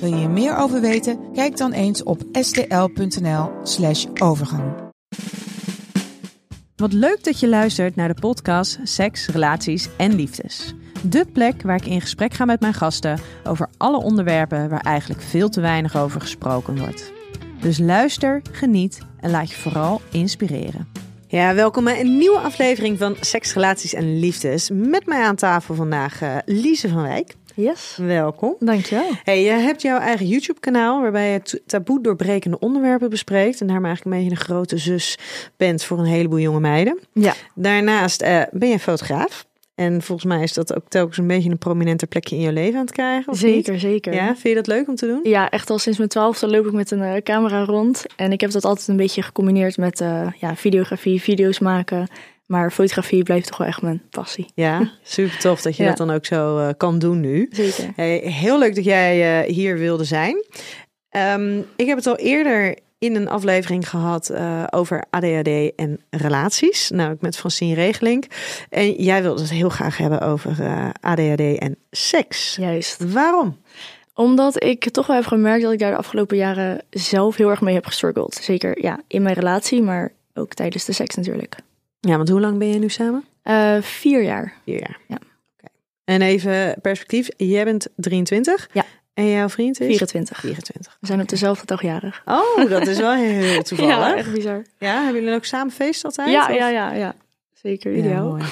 Wil je hier meer over weten? Kijk dan eens op stl.nl/slash overgang. Wat leuk dat je luistert naar de podcast Seks, Relaties en Liefdes. De plek waar ik in gesprek ga met mijn gasten over alle onderwerpen waar eigenlijk veel te weinig over gesproken wordt. Dus luister, geniet en laat je vooral inspireren. Ja, welkom bij een nieuwe aflevering van Seks, Relaties en Liefdes. Met mij aan tafel vandaag uh, Lise van Wijk. Yes. Welkom. Dankjewel. Hey, je hebt jouw eigen YouTube-kanaal waarbij je taboe doorbrekende onderwerpen bespreekt. En daarmee eigenlijk een beetje een grote zus bent voor een heleboel jonge meiden. Ja. Daarnaast uh, ben je fotograaf. En volgens mij is dat ook telkens een beetje een prominenter plekje in je leven aan het krijgen. Of zeker, niet? zeker. Ja, vind je dat leuk om te doen? Ja, echt al sinds mijn twaalfde loop ik met een uh, camera rond. En ik heb dat altijd een beetje gecombineerd met uh, ja, videografie, video's maken. Maar fotografie blijft toch wel echt mijn passie. Ja, super tof dat je Ja. dat dan ook zo uh, kan doen nu. Zeker. Hey, heel leuk dat jij uh, hier wilde zijn. Um, ik heb het al eerder in een aflevering gehad uh, over ADHD en relaties. Nou, met Francine Regeling. En jij wilde het heel graag hebben over ADHD en seks. Juist. Waarom? Omdat ik toch wel heb gemerkt dat ik daar de afgelopen jaren zelf heel erg mee heb gestruggeld. Zeker ja, in mijn relatie, maar ook tijdens de seks natuurlijk. Ja, want hoe lang ben je nu samen? Uh, vier jaar. Vier jaar. Ja. Okay. En even perspectief. Jij bent 23. Ja. En jouw vriend is? 24. 24. We zijn op dezelfde dag jarig. Oh, dat is wel heel toevallig. ja, echt bizar. Ja, hebben jullie ook samen feest altijd? Ja, of? ja, ja, ja. Zeker, ideaal. Ja,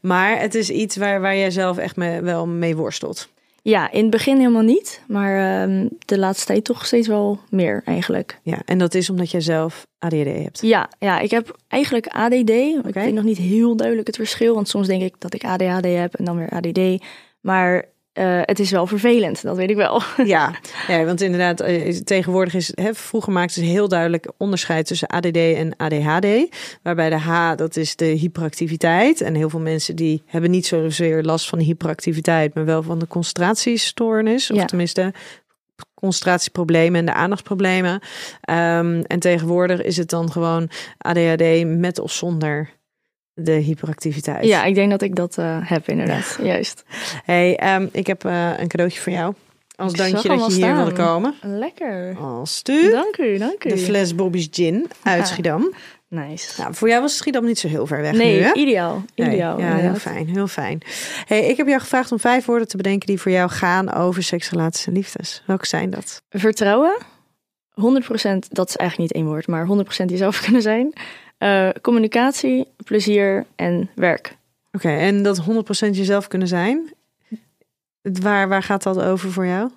maar het is iets waar, waar jij zelf echt mee, wel mee worstelt. Ja, in het begin helemaal niet. Maar um, de laatste tijd toch steeds wel meer eigenlijk. Ja, en dat is omdat jij zelf ADD hebt? Ja, ja ik heb eigenlijk ADD. Okay. Ik weet nog niet heel duidelijk het verschil. Want soms denk ik dat ik ADHD heb en dan weer ADD. Maar uh, het is wel vervelend, dat weet ik wel. Ja, ja want inderdaad, uh, tegenwoordig is hè, vroeger maakten ze heel duidelijk onderscheid tussen ADD en ADHD. Waarbij de H, dat is de hyperactiviteit. En heel veel mensen die hebben niet zozeer last van de hyperactiviteit, maar wel van de concentratiestoornis. Of ja. tenminste, concentratieproblemen en de aandachtsproblemen. Um, en tegenwoordig is het dan gewoon ADHD met of zonder de hyperactiviteit. Ja, ik denk dat ik dat uh, heb inderdaad. Ja. Juist. Hey, um, ik heb uh, een cadeautje voor jou. Als dankje dat je hier wilde komen. Lekker. Als tu. Dank u, dank u. De fles Bobby's Gin uit Ja. Schiedam. Nice. Nou, voor jou was Schiedam niet zo heel ver weg nee, nu, hè? ideaal. Ideaal. Nee, ja, heel fijn, heel fijn. Hey, ik heb jou gevraagd om vijf woorden te bedenken die voor jou gaan over seks, relaties en liefdes. Welke zijn dat? Vertrouwen. 100%, dat is eigenlijk niet één woord, maar 100% jezelf kunnen zijn. Uh, communicatie, plezier en werk. Oké, okay, en dat 100% jezelf kunnen zijn. Waar, waar gaat dat over voor jou?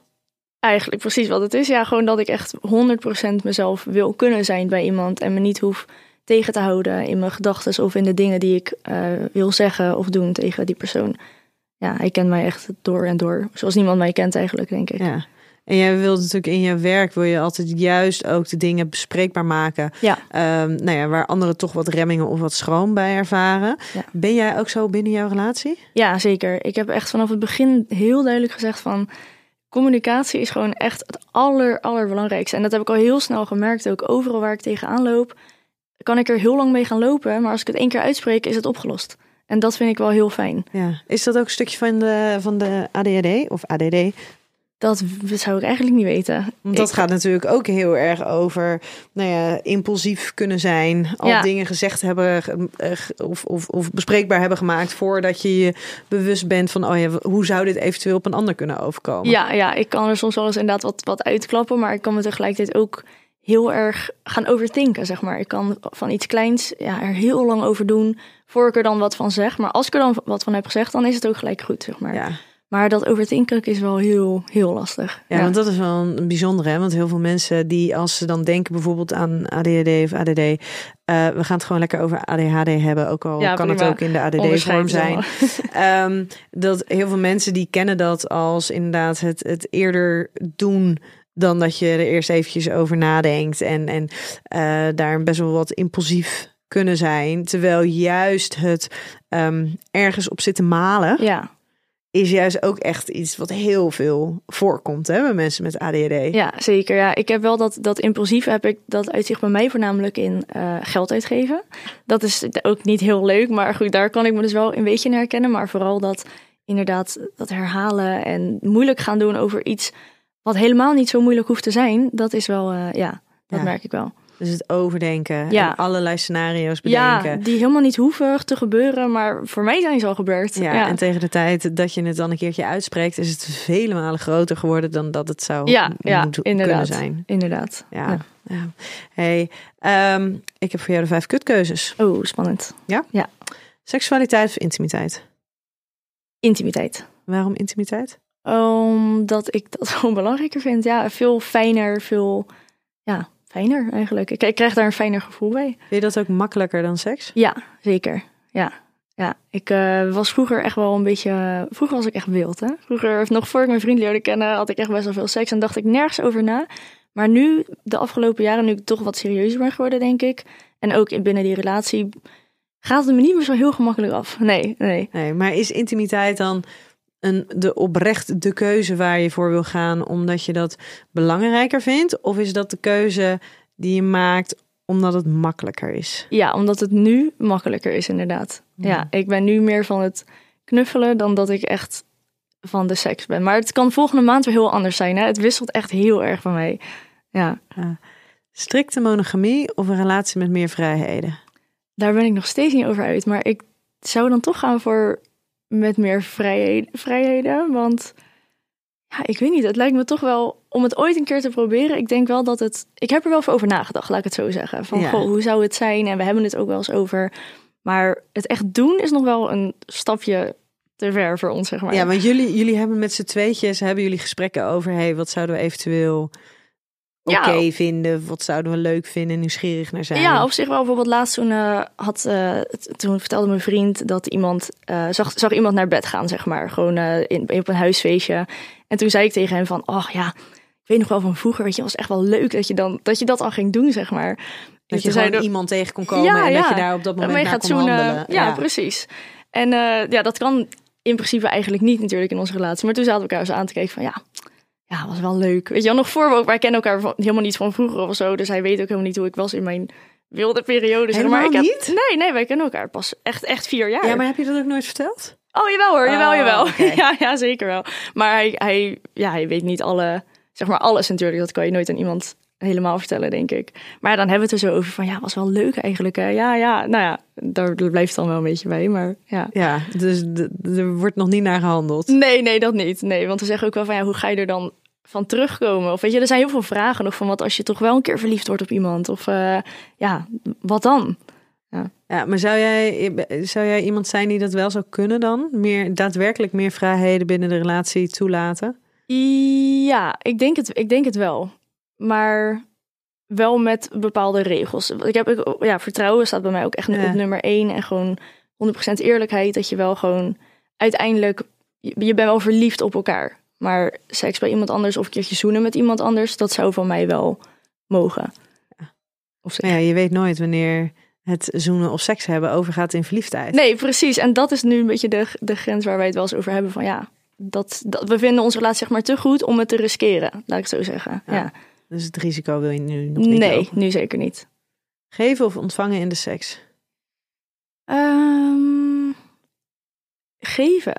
Eigenlijk precies wat het is. Ja, gewoon dat ik echt 100% mezelf wil kunnen zijn bij iemand en me niet hoef tegen te houden in mijn gedachten of in de dingen die ik uh, wil zeggen of doen tegen die persoon. Ja, hij kent mij echt door en door. Zoals niemand mij kent eigenlijk, denk ik. Ja. En jij wilt natuurlijk in je werk wil je altijd juist ook de dingen bespreekbaar maken. Ja. Um, nou ja, waar anderen toch wat remmingen of wat schroom bij ervaren. Ja. Ben jij ook zo binnen jouw relatie? Ja, zeker. Ik heb echt vanaf het begin heel duidelijk gezegd van communicatie is gewoon echt het aller allerbelangrijkste. En dat heb ik al heel snel gemerkt. Ook overal waar ik tegenaan loop, kan ik er heel lang mee gaan lopen. Maar als ik het één keer uitspreek, is het opgelost. En dat vind ik wel heel fijn. Ja. Is dat ook een stukje van de, van de ADHD of ADD? Dat zou ik eigenlijk niet weten. Want dat ik... gaat natuurlijk ook heel erg over nou ja, impulsief kunnen zijn. Al Ja. dingen gezegd hebben eh, of, of, of bespreekbaar hebben gemaakt voordat je je bewust bent van oh ja, hoe zou dit eventueel op een ander kunnen overkomen. Ja, ja, ik kan er soms wel eens inderdaad wat, wat uitklappen, maar ik kan me tegelijkertijd ook heel erg gaan overdenken, zeg maar. Ik kan van iets kleins ja, er heel lang over doen, voor ik er dan wat van zeg. Maar als ik er dan wat van heb gezegd, dan is het ook gelijk goed, zeg maar. Ja. Maar dat overdenken is wel heel, heel lastig. Ja, want dat is wel een bijzondere, hè? Want heel veel mensen die als ze dan denken bijvoorbeeld aan ADHD of ADD, uh, we gaan het gewoon lekker over ADHD hebben, ook al Ja, kan het ook in de ADD-vorm zijn. um, dat heel veel mensen die kennen dat als inderdaad het, het eerder doen dan dat je er eerst eventjes over nadenkt en, en eh, daar best wel wat impulsief kunnen zijn. Terwijl juist het ehm, ergens op zitten malen Ja, is juist ook echt iets wat heel veel voorkomt hè, bij mensen met ADHD. ja, zeker. Ja, ik heb wel dat, dat impulsief heb ik, dat uitzicht bij mij voornamelijk in eh, geld uitgeven. Dat is ook niet heel leuk, maar goed, daar kan ik me dus wel een beetje in herkennen. Maar vooral dat inderdaad dat herhalen en moeilijk gaan doen over iets wat helemaal niet zo moeilijk hoeft te zijn. Dat is wel, eh, ja, dat Ja. merk ik wel. Dus het overdenken Ja. en allerlei scenario's bedenken. Ja, die helemaal niet hoeven te gebeuren, maar voor mij zijn ze al gebeurd. Ja, ja. en tegen de tijd dat je het dan een keertje uitspreekt, is het vele malen groter geworden dan dat het zou Ja, ja, inderdaad. kunnen zijn. Inderdaad. Ja. Ja. ja. Hey, ehm, ik heb voor jou de vijf kutkeuzes. Oh, spannend. Seksualiteit of intimiteit? Intimiteit. Waarom intimiteit? Omdat ik dat gewoon belangrijker vind. Ja, veel fijner, veel ja, fijner eigenlijk. Ik, ik krijg daar een fijner gevoel bij. Vind je dat ook makkelijker dan seks? Ja, zeker. Ja. Ja, ik eh, was vroeger echt wel een beetje. Vroeger was ik echt wild. Hè? Vroeger, nog voor ik mijn vriend leerde kennen, had ik echt best wel veel seks en dacht ik nergens over na. Maar nu, de afgelopen jaren, nu ik toch wat serieuzer ben geworden, denk ik. En ook in- binnen die relatie, gaat het me niet meer zo heel gemakkelijk af. Nee, nee. Nee, maar is intimiteit dan een, de oprecht de keuze waar je voor wil gaan omdat je dat belangrijker vindt? Of is dat de keuze die je maakt omdat het makkelijker is? Ja, omdat het nu makkelijker is, inderdaad. Ja, ik ben nu meer van het knuffelen dan dat ik echt van de seks ben. Maar het kan volgende maand weer heel anders zijn. Hè? Het wisselt echt heel erg van mij. Ja, Strikte monogamie of een relatie met meer vrijheden? daar ben ik nog steeds niet over uit. Maar ik zou dan toch gaan voor met meer vrijheden. vrijheden want ja, ik weet niet. Het lijkt me toch wel om het ooit een keer te proberen. Ik denk wel dat het. Ik heb er wel over nagedacht, laat ik het zo zeggen. Van Ja. goh, hoe zou het zijn? En we hebben het ook wel eens over. Maar het echt doen is nog wel een stapje te ver voor ons, zeg maar. Ja, want jullie, jullie hebben met z'n tweetjes hebben jullie gesprekken over hey, wat zouden we eventueel oké Ja. vinden? Wat zouden we leuk vinden, nieuwsgierig naar zijn? Ja, op zich wel. Bijvoorbeeld laatst toen, eh, had, eh, toen vertelde mijn vriend dat iemand eh, zag, zag iemand naar bed gaan, zeg maar. Gewoon in, op een huisfeestje. En toen zei ik tegen hem van, oh ja, ik weet nog wel van vroeger, weet je, was echt wel leuk dat je, dan, dat je dat al ging doen, zeg maar. dat je gewoon de- iemand tegen kon komen Ja, en dat ja. je daar op dat moment mee naar gaat kon zoenen. handelen. Ja, precies. En ja, dat kan in principe eigenlijk niet natuurlijk in onze relatie. Maar toen zaten we elkaar zo aan te kijken van ja, ja, was wel leuk. Weet je wel, nog voor we ook, wij kennen elkaar van, helemaal niet van vroeger of zo. Dus hij weet ook helemaal niet hoe ik was in mijn wilde periode. Zeg maar ik heb, niet? Nee, nee, wij kennen elkaar pas echt, echt vier jaar. Ja, maar heb je dat ook nooit verteld? Oh, jawel hoor, jawel, Oh, jawel. oké. Ja, ja, zeker wel. Maar hij, hij, ja, hij weet niet alle, zeg maar alles natuurlijk. Dat kan je nooit aan iemand helemaal vertellen, denk ik. Maar dan hebben we het er zo over van, ja, was wel leuk eigenlijk. Hè? Ja, ja, nou ja, daar blijft dan wel een beetje bij, maar ja. Ja, dus er wordt nog niet naar gehandeld. Nee, nee, dat niet. Nee, want we zeggen ook wel van, ja, hoe ga je er dan van terugkomen? Of weet je, er zijn heel veel vragen nog van, wat als je toch wel een keer verliefd wordt op iemand? Of eh, ja, wat dan? Ja, maar zou jij, zou jij iemand zijn die dat wel zou kunnen dan? Meer, daadwerkelijk meer vrijheden binnen de relatie toelaten? Ja, ik denk het, ik denk het wel. Maar wel met bepaalde regels. Ik heb, ja, vertrouwen staat bij mij ook echt Ja. op nummer één. En gewoon 100% eerlijkheid. Dat je wel gewoon uiteindelijk... Je, je bent wel verliefd op elkaar. Maar seks bij iemand anders of een keertje zoenen met iemand anders... dat zou van mij wel mogen. Of Maar ja, je weet nooit wanneer het zoenen of seks hebben overgaat in verliefdheid. Nee, precies. En dat is nu een beetje de, de grens waar wij het wel eens over hebben. Van ja, dat, dat, we vinden onze relatie zeg maar te goed om het te riskeren. Laat ik zo zeggen. Ja. Ja. Dus het risico wil je nu nog niet Nee, lopen. nu zeker niet. Geven of ontvangen in de seks? Ehm, geven,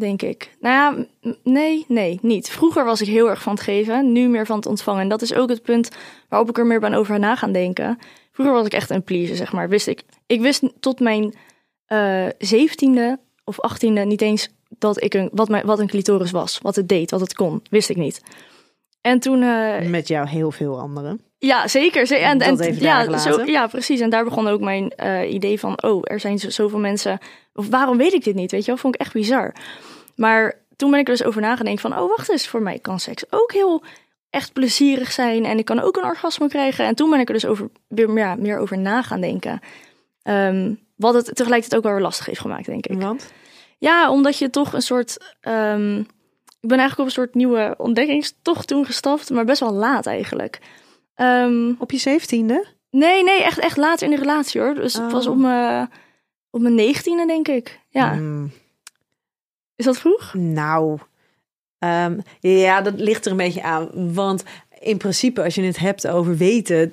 denk ik. Nou ja, nee, nee, niet. Vroeger was ik heel erg van het geven, nu meer van het ontvangen. En dat is ook het punt waarop ik er meer ben over na gaan denken. Vroeger was ik echt een pleaser, zeg maar. Wist ik, ik wist tot mijn zeventiende of achttiende niet eens dat ik een, wat, mijn, wat een clitoris was. Wat het deed, wat het kon. Wist ik niet. En toen... eh, Met jou heel veel anderen. Ja, zeker. Ze- En, en, ja, zo, ja, precies. En daar begon ook mijn eh, idee van... oh, er zijn zo- zoveel mensen... of waarom weet ik dit niet, weet je wel? Vond ik echt bizar. Maar toen ben ik er dus over nagedacht van... oh, wacht eens, voor mij kan seks ook heel echt plezierig zijn... en ik kan ook een orgasme krijgen. En toen ben ik er dus over, weer meer, meer over na gaan denken. Ehm, wat het tegelijkertijd ook wel weer lastig heeft gemaakt, denk ik. Want? Ja, omdat je toch een soort. ehm, ik ben eigenlijk op een soort nieuwe ontdekkingstocht toen gestapt, maar best wel laat eigenlijk. Ehm, Op je zeventiende? nee, nee, echt, echt laat in de relatie hoor. Dus het was Oh. op mijn, op mijn negentiende, denk ik. Ja, Mm, is dat vroeg? nou, ehm, ja, dat ligt er een beetje aan. Want in principe, als je het hebt over weten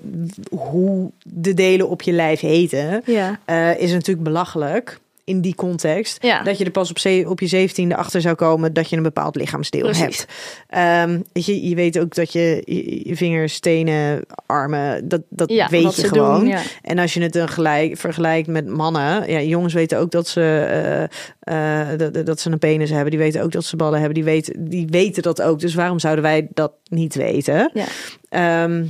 hoe de delen op je lijf heten, Ja. eh, is het natuurlijk belachelijk in die context. Ja. Dat je er pas op, op je zeventiende achter zou komen dat je een bepaald lichaamsdeel Precies. hebt. Weet je, je weet ook dat je je, je vingers, tenen, armen, dat, dat Ja, weet je gewoon. doen, ja. En als je het dan gelijk vergelijkt met mannen, ja, jongens weten ook dat ze, eh, eh, dat, dat ze een penis hebben. Die weten ook dat ze ballen hebben. Die weten, die weten dat ook. Dus waarom zouden wij dat niet weten? Ja. Ehm,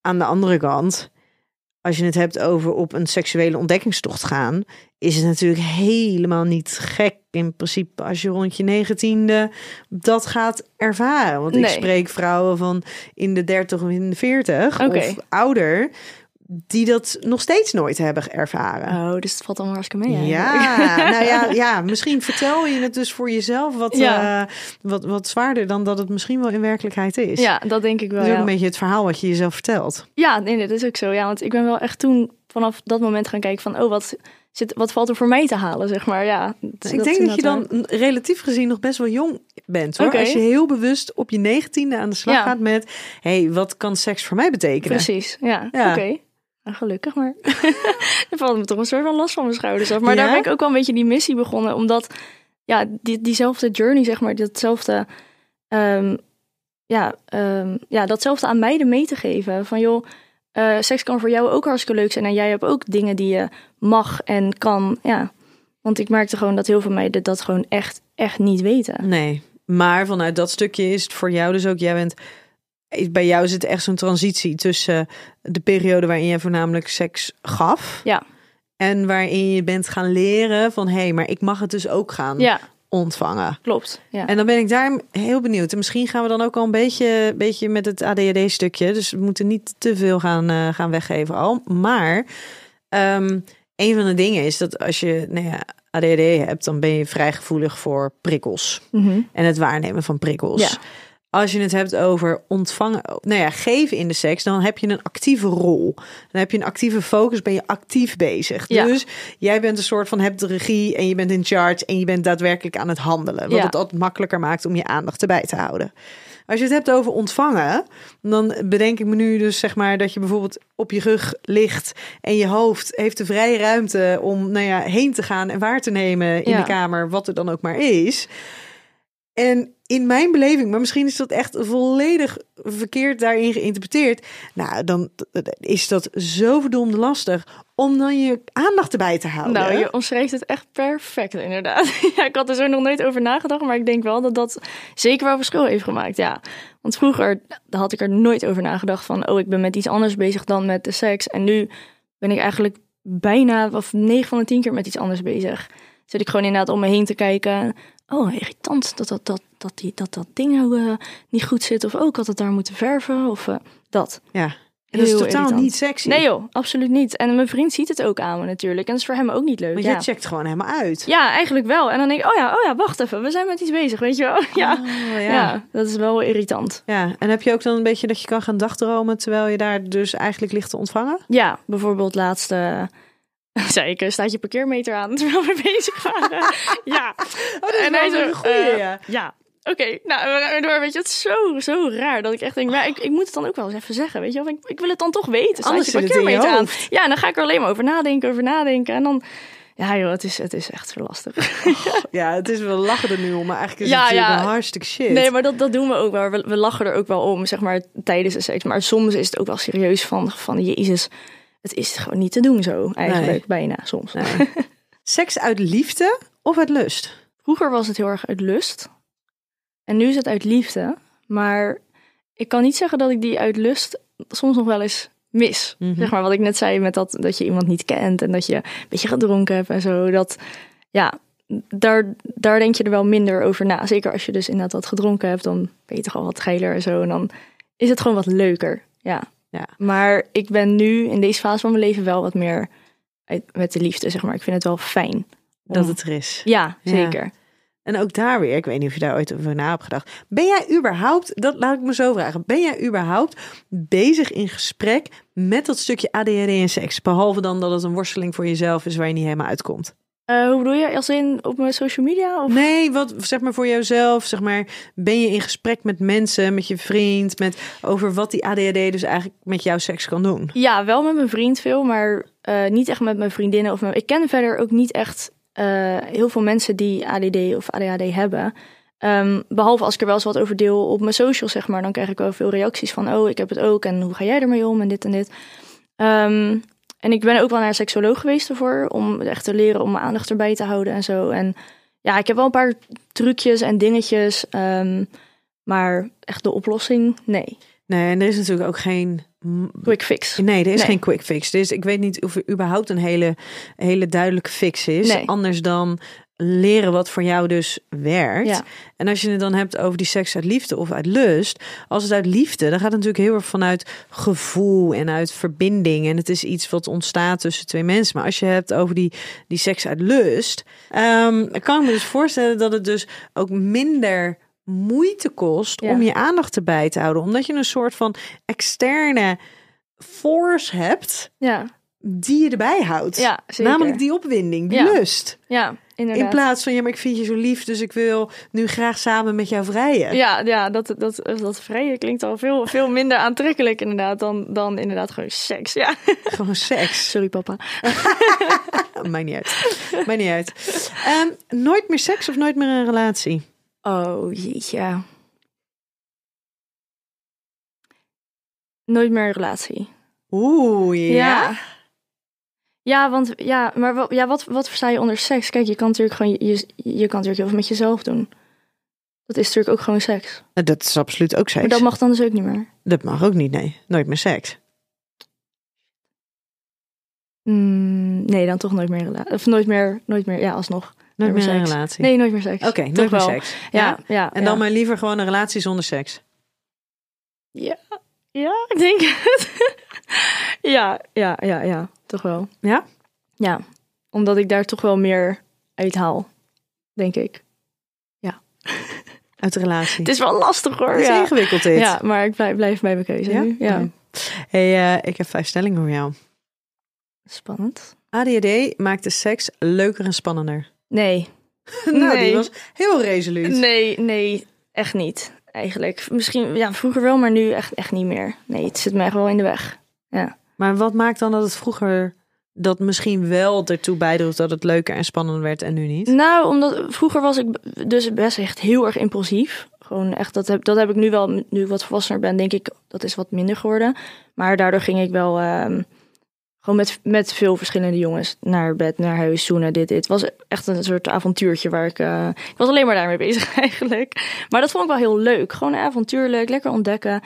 aan de andere kant, als je het hebt over op een seksuele ontdekkingstocht gaan, is het natuurlijk helemaal niet gek in principe als je rond je negentiende dat gaat ervaren. Want ik spreek vrouwen van in de 30 of in de 40 Oké. of ouder die dat nog steeds nooit hebben ervaren. Oh, dus het valt dan hartstikke mee. Ja, eigenlijk. nou ja, ja, misschien vertel je het dus voor jezelf wat, Ja. eh, wat, wat zwaarder dan dat het misschien wel in werkelijkheid is. ja, dat denk ik wel. Dat is ook ja. een beetje het verhaal wat je jezelf vertelt. Ja, nee, dat is ook zo. Ja, want ik ben wel echt toen vanaf dat moment gaan kijken van, oh, wat, zit, wat valt er voor mij te halen, zeg maar. Ja, ik denk dat je dan relatief gezien nog best wel jong bent. Hoor. Als je heel bewust op je negentiende aan de slag Ja. gaat met... hey, wat kan seks voor mij betekenen? Precies, ja. Ja. Oké. Gelukkig, maar er valt me toch een soort van last van mijn schouders af. Maar daar ben ik ook wel een beetje die missie begonnen, omdat ja, die, diezelfde journey, zeg maar, datzelfde, ehm, ja, ehm, ja, datzelfde aan meiden mee te geven. Van joh, eh, seks kan voor jou ook hartstikke leuk zijn en jij hebt ook dingen die je mag en kan, ja. Want ik merkte gewoon dat heel veel meiden dat gewoon echt, echt niet weten. Nee, maar vanuit dat stukje is het voor jou dus ook... Jij bent, bij jou zit echt zo'n transitie tussen de periode waarin je voornamelijk seks gaf... Ja, en waarin je bent gaan leren van... hé, hey, maar ik mag het dus ook gaan ja ontvangen. klopt. Ja. En dan ben ik daar heel benieuwd. En misschien gaan we dan ook al een beetje, beetje met het ADHD-stukje. Dus we moeten niet te veel gaan, eh, gaan weggeven al. Maar ehm, een van de dingen is dat als je nou ja, ADHD hebt... dan ben je vrij gevoelig voor prikkels. Mhm. En het waarnemen van prikkels. Ja. Als je het hebt over ontvangen, nou ja, geven in de seks, dan heb je een actieve rol. Dan heb je een actieve focus, ben je actief bezig. Ja. Dus jij bent een soort van hebt de regie en je bent in charge en je bent daadwerkelijk aan het handelen. Wat Ja. het altijd makkelijker maakt om je aandacht erbij te houden. Als je het hebt over ontvangen, dan bedenk ik me nu dus zeg maar dat je bijvoorbeeld op je rug ligt en je hoofd heeft de vrije ruimte om nou ja, heen te gaan en waar te nemen in Ja. de kamer, wat er dan ook maar is. En in mijn beleving, maar misschien is dat echt volledig verkeerd daarin geïnterpreteerd. Nou, dan is dat zo verdomd lastig om dan je aandacht erbij te houden. Nou, je omschrijft het echt perfect, inderdaad. ja, ik had er zo nog nooit over nagedacht, maar ik denk wel dat dat zeker wel verschil heeft gemaakt. Ja, want vroeger had ik er nooit over nagedacht van, oh, ik ben met iets anders bezig dan met de seks. En nu ben ik eigenlijk bijna, of 9 van de 10 keer met iets anders bezig. Zit ik gewoon inderdaad om me heen te kijken. Oh, irritant dat dat, dat, dat, die, dat, dat ding nou eh, niet goed zit. Of ook had het daar moeten verven. Of eh, dat. Ja. En dat is Heel totaal irritant. niet sexy. Nee joh, absoluut niet. En mijn vriend ziet het ook aan me natuurlijk. En dat is voor hem ook niet leuk. Want ja. jij checkt gewoon helemaal uit. Ja, eigenlijk wel. En dan denk ik, oh ja, oh ja, wacht even, we zijn met iets bezig, weet je wel. Ja, Oh, ja. ja. dat is wel irritant. ja. En heb je ook dan een beetje dat je kan gaan dagdromen terwijl je daar dus eigenlijk ligt te ontvangen? Ja, bijvoorbeeld laatste zei ik, eh, staat je parkeermeter aan terwijl we bezig waren. ja. Oh, is wel zo, een goeie, eh, ja. Ja. Oké, nou, waardoor weet je, het is zo, zo raar dat ik echt denk, maar ik, ik moet het dan ook wel eens even zeggen, weet je wel. Ik, ik wil het dan toch weten, staat Anders je parkeermeter aan. Ja, en dan ga ik er alleen maar over nadenken, over nadenken. En dan, ja joh, het is, het is echt zo lastig. Ja, het is wel lachen er nu om, maar eigenlijk is Ja, het natuurlijk ja. een hartstikke shit. Nee, maar dat, dat doen we ook wel. We, we lachen er ook wel om, zeg maar, tijdens de seks. Maar soms is het ook wel serieus van, van Jezus, het is gewoon niet te doen zo, eigenlijk, Nee. bijna, soms. Nee. Seks uit liefde of uit lust? Vroeger was het heel erg uit lust. En nu is het uit liefde. Maar ik kan niet zeggen dat ik die uit lust soms nog wel eens mis. Mhm. Zeg maar wat ik net zei met dat, dat je iemand niet kent en dat je een beetje gedronken hebt en zo. Dat, ja, daar, daar denk je er wel minder over na. Zeker als je dus inderdaad wat gedronken hebt, dan ben je toch al wat geiler en zo. En dan is het gewoon wat leuker. Ja. Ja. Maar ik ben nu in deze fase van mijn leven wel wat meer met de liefde, zeg maar. Ik vind het wel fijn. Dat om- het er is. Ja, Ja. zeker. En ook daar weer, ik weet niet of je daar ooit over na hebt gedacht. Ben jij überhaupt, dat laat ik me zo vragen, ben jij überhaupt bezig in gesprek met dat stukje ADHD en seks? Behalve dan dat het een worsteling voor jezelf is waar je niet helemaal uitkomt. Uh, hoe bedoel je? Als in op mijn social media? Of? Nee, wat zeg maar voor jouzelf, zeg maar, ben je in gesprek met mensen, met je vriend, met over wat die ADHD dus eigenlijk met jouw seks kan doen? Ja, wel met mijn vriend veel, maar uh, niet echt met mijn vriendinnen of mijn, ik ken verder ook niet echt uh, heel veel mensen die ADD of ADHD hebben. Um, behalve als ik er wel eens wat over deel op mijn socials, zeg maar, dan krijg ik wel veel reacties van, oh, ik heb het ook en hoe ga jij ermee om en dit en dit. Um, en ik ben ook wel naar een seksoloog geweest ervoor, om echt te leren om mijn aandacht erbij te houden en zo. En ja, ik heb wel een paar trucjes en dingetjes, um, maar echt de oplossing, nee. Nee, en er is natuurlijk ook geen quick fix. Nee, er is geen quick fix. Dus ik weet niet of er überhaupt een hele, hele duidelijke fix is. Nee. Anders dan leren wat voor jou dus werkt. Ja. En als je het dan hebt over die seks uit liefde of uit lust, als het uit liefde, dan gaat het natuurlijk heel erg vanuit gevoel en uit verbinding. En het is iets wat ontstaat tussen twee mensen. Maar als je hebt over die, die seks uit lust, um, kan ik me dus voorstellen dat het dus ook minder moeite kost om je aandacht erbij te houden. Omdat je een soort van externe force hebt. Ja. Die je erbij houdt. Ja, zeker. Namelijk die opwinding, die lust. Ja, inderdaad. In plaats van, ja, maar ik vind je zo lief, dus ik wil nu graag samen met jou vrijen. Ja, ja dat, dat, dat vrijen klinkt al veel, veel minder aantrekkelijk inderdaad dan, dan inderdaad gewoon seks. Ja. Gewoon seks. Sorry papa. Maakt niet uit. Niet uit. Um, nooit meer seks of nooit meer een relatie? Oh jeetje. Nooit meer een relatie. Oeh, ja. ja. Ja, want ja, maar wat, ja, wat, wat versta je onder seks? Kijk, je kan natuurlijk gewoon je, je kan natuurlijk heel veel met jezelf doen. Dat is natuurlijk ook gewoon seks. Dat is absoluut ook seks. Maar dat mag dan dus ook niet meer. Dat mag ook niet, nee. Nooit meer seks. Mm, nee, dan toch nooit meer relatie. Of nooit meer, nooit meer, ja, alsnog. Nooit, meer, een relatie. Nee, nooit meer seks. Oké, nooit meer seks. Ja, ja. en dan maar liever gewoon een relatie zonder seks. Ja, ja, ik denk het. ja, ja, ja, ja, toch wel. Ja? Ja, omdat ik daar toch wel meer uit haal, denk ik. Ja. Uit de relatie. Het is wel lastig hoor. Het is ja. ingewikkeld dit. Ja, maar ik blijf, blijf bij mijn keuze ja? nu. Ja. Hey, uh, ik heb vijf stellingen voor jou. Spannend. ADHD maakt de seks leuker en spannender. Nee. nou, nee. die was heel resoluut. Nee, nee, echt niet. Eigenlijk. Misschien, ja, vroeger wel, maar nu echt, echt niet meer. Nee, het zit me echt wel in de weg. Ja. Maar wat maakt dan dat het vroeger dat misschien wel ertoe bijdroeg dat het leuker en spannender werd en nu niet? Nou, omdat vroeger was ik dus best echt heel erg impulsief. Gewoon echt, dat heb, dat heb ik nu wel, nu ik wat volwassener ben, denk ik, dat is wat minder geworden. Maar daardoor ging ik wel um, gewoon met, met veel verschillende jongens naar bed, naar huis, zoenen, dit, dit. Het was echt een soort avontuurtje waar ik, uh, ik was alleen maar daarmee bezig eigenlijk. Maar dat vond ik wel heel leuk. Gewoon avontuurlijk, lekker ontdekken.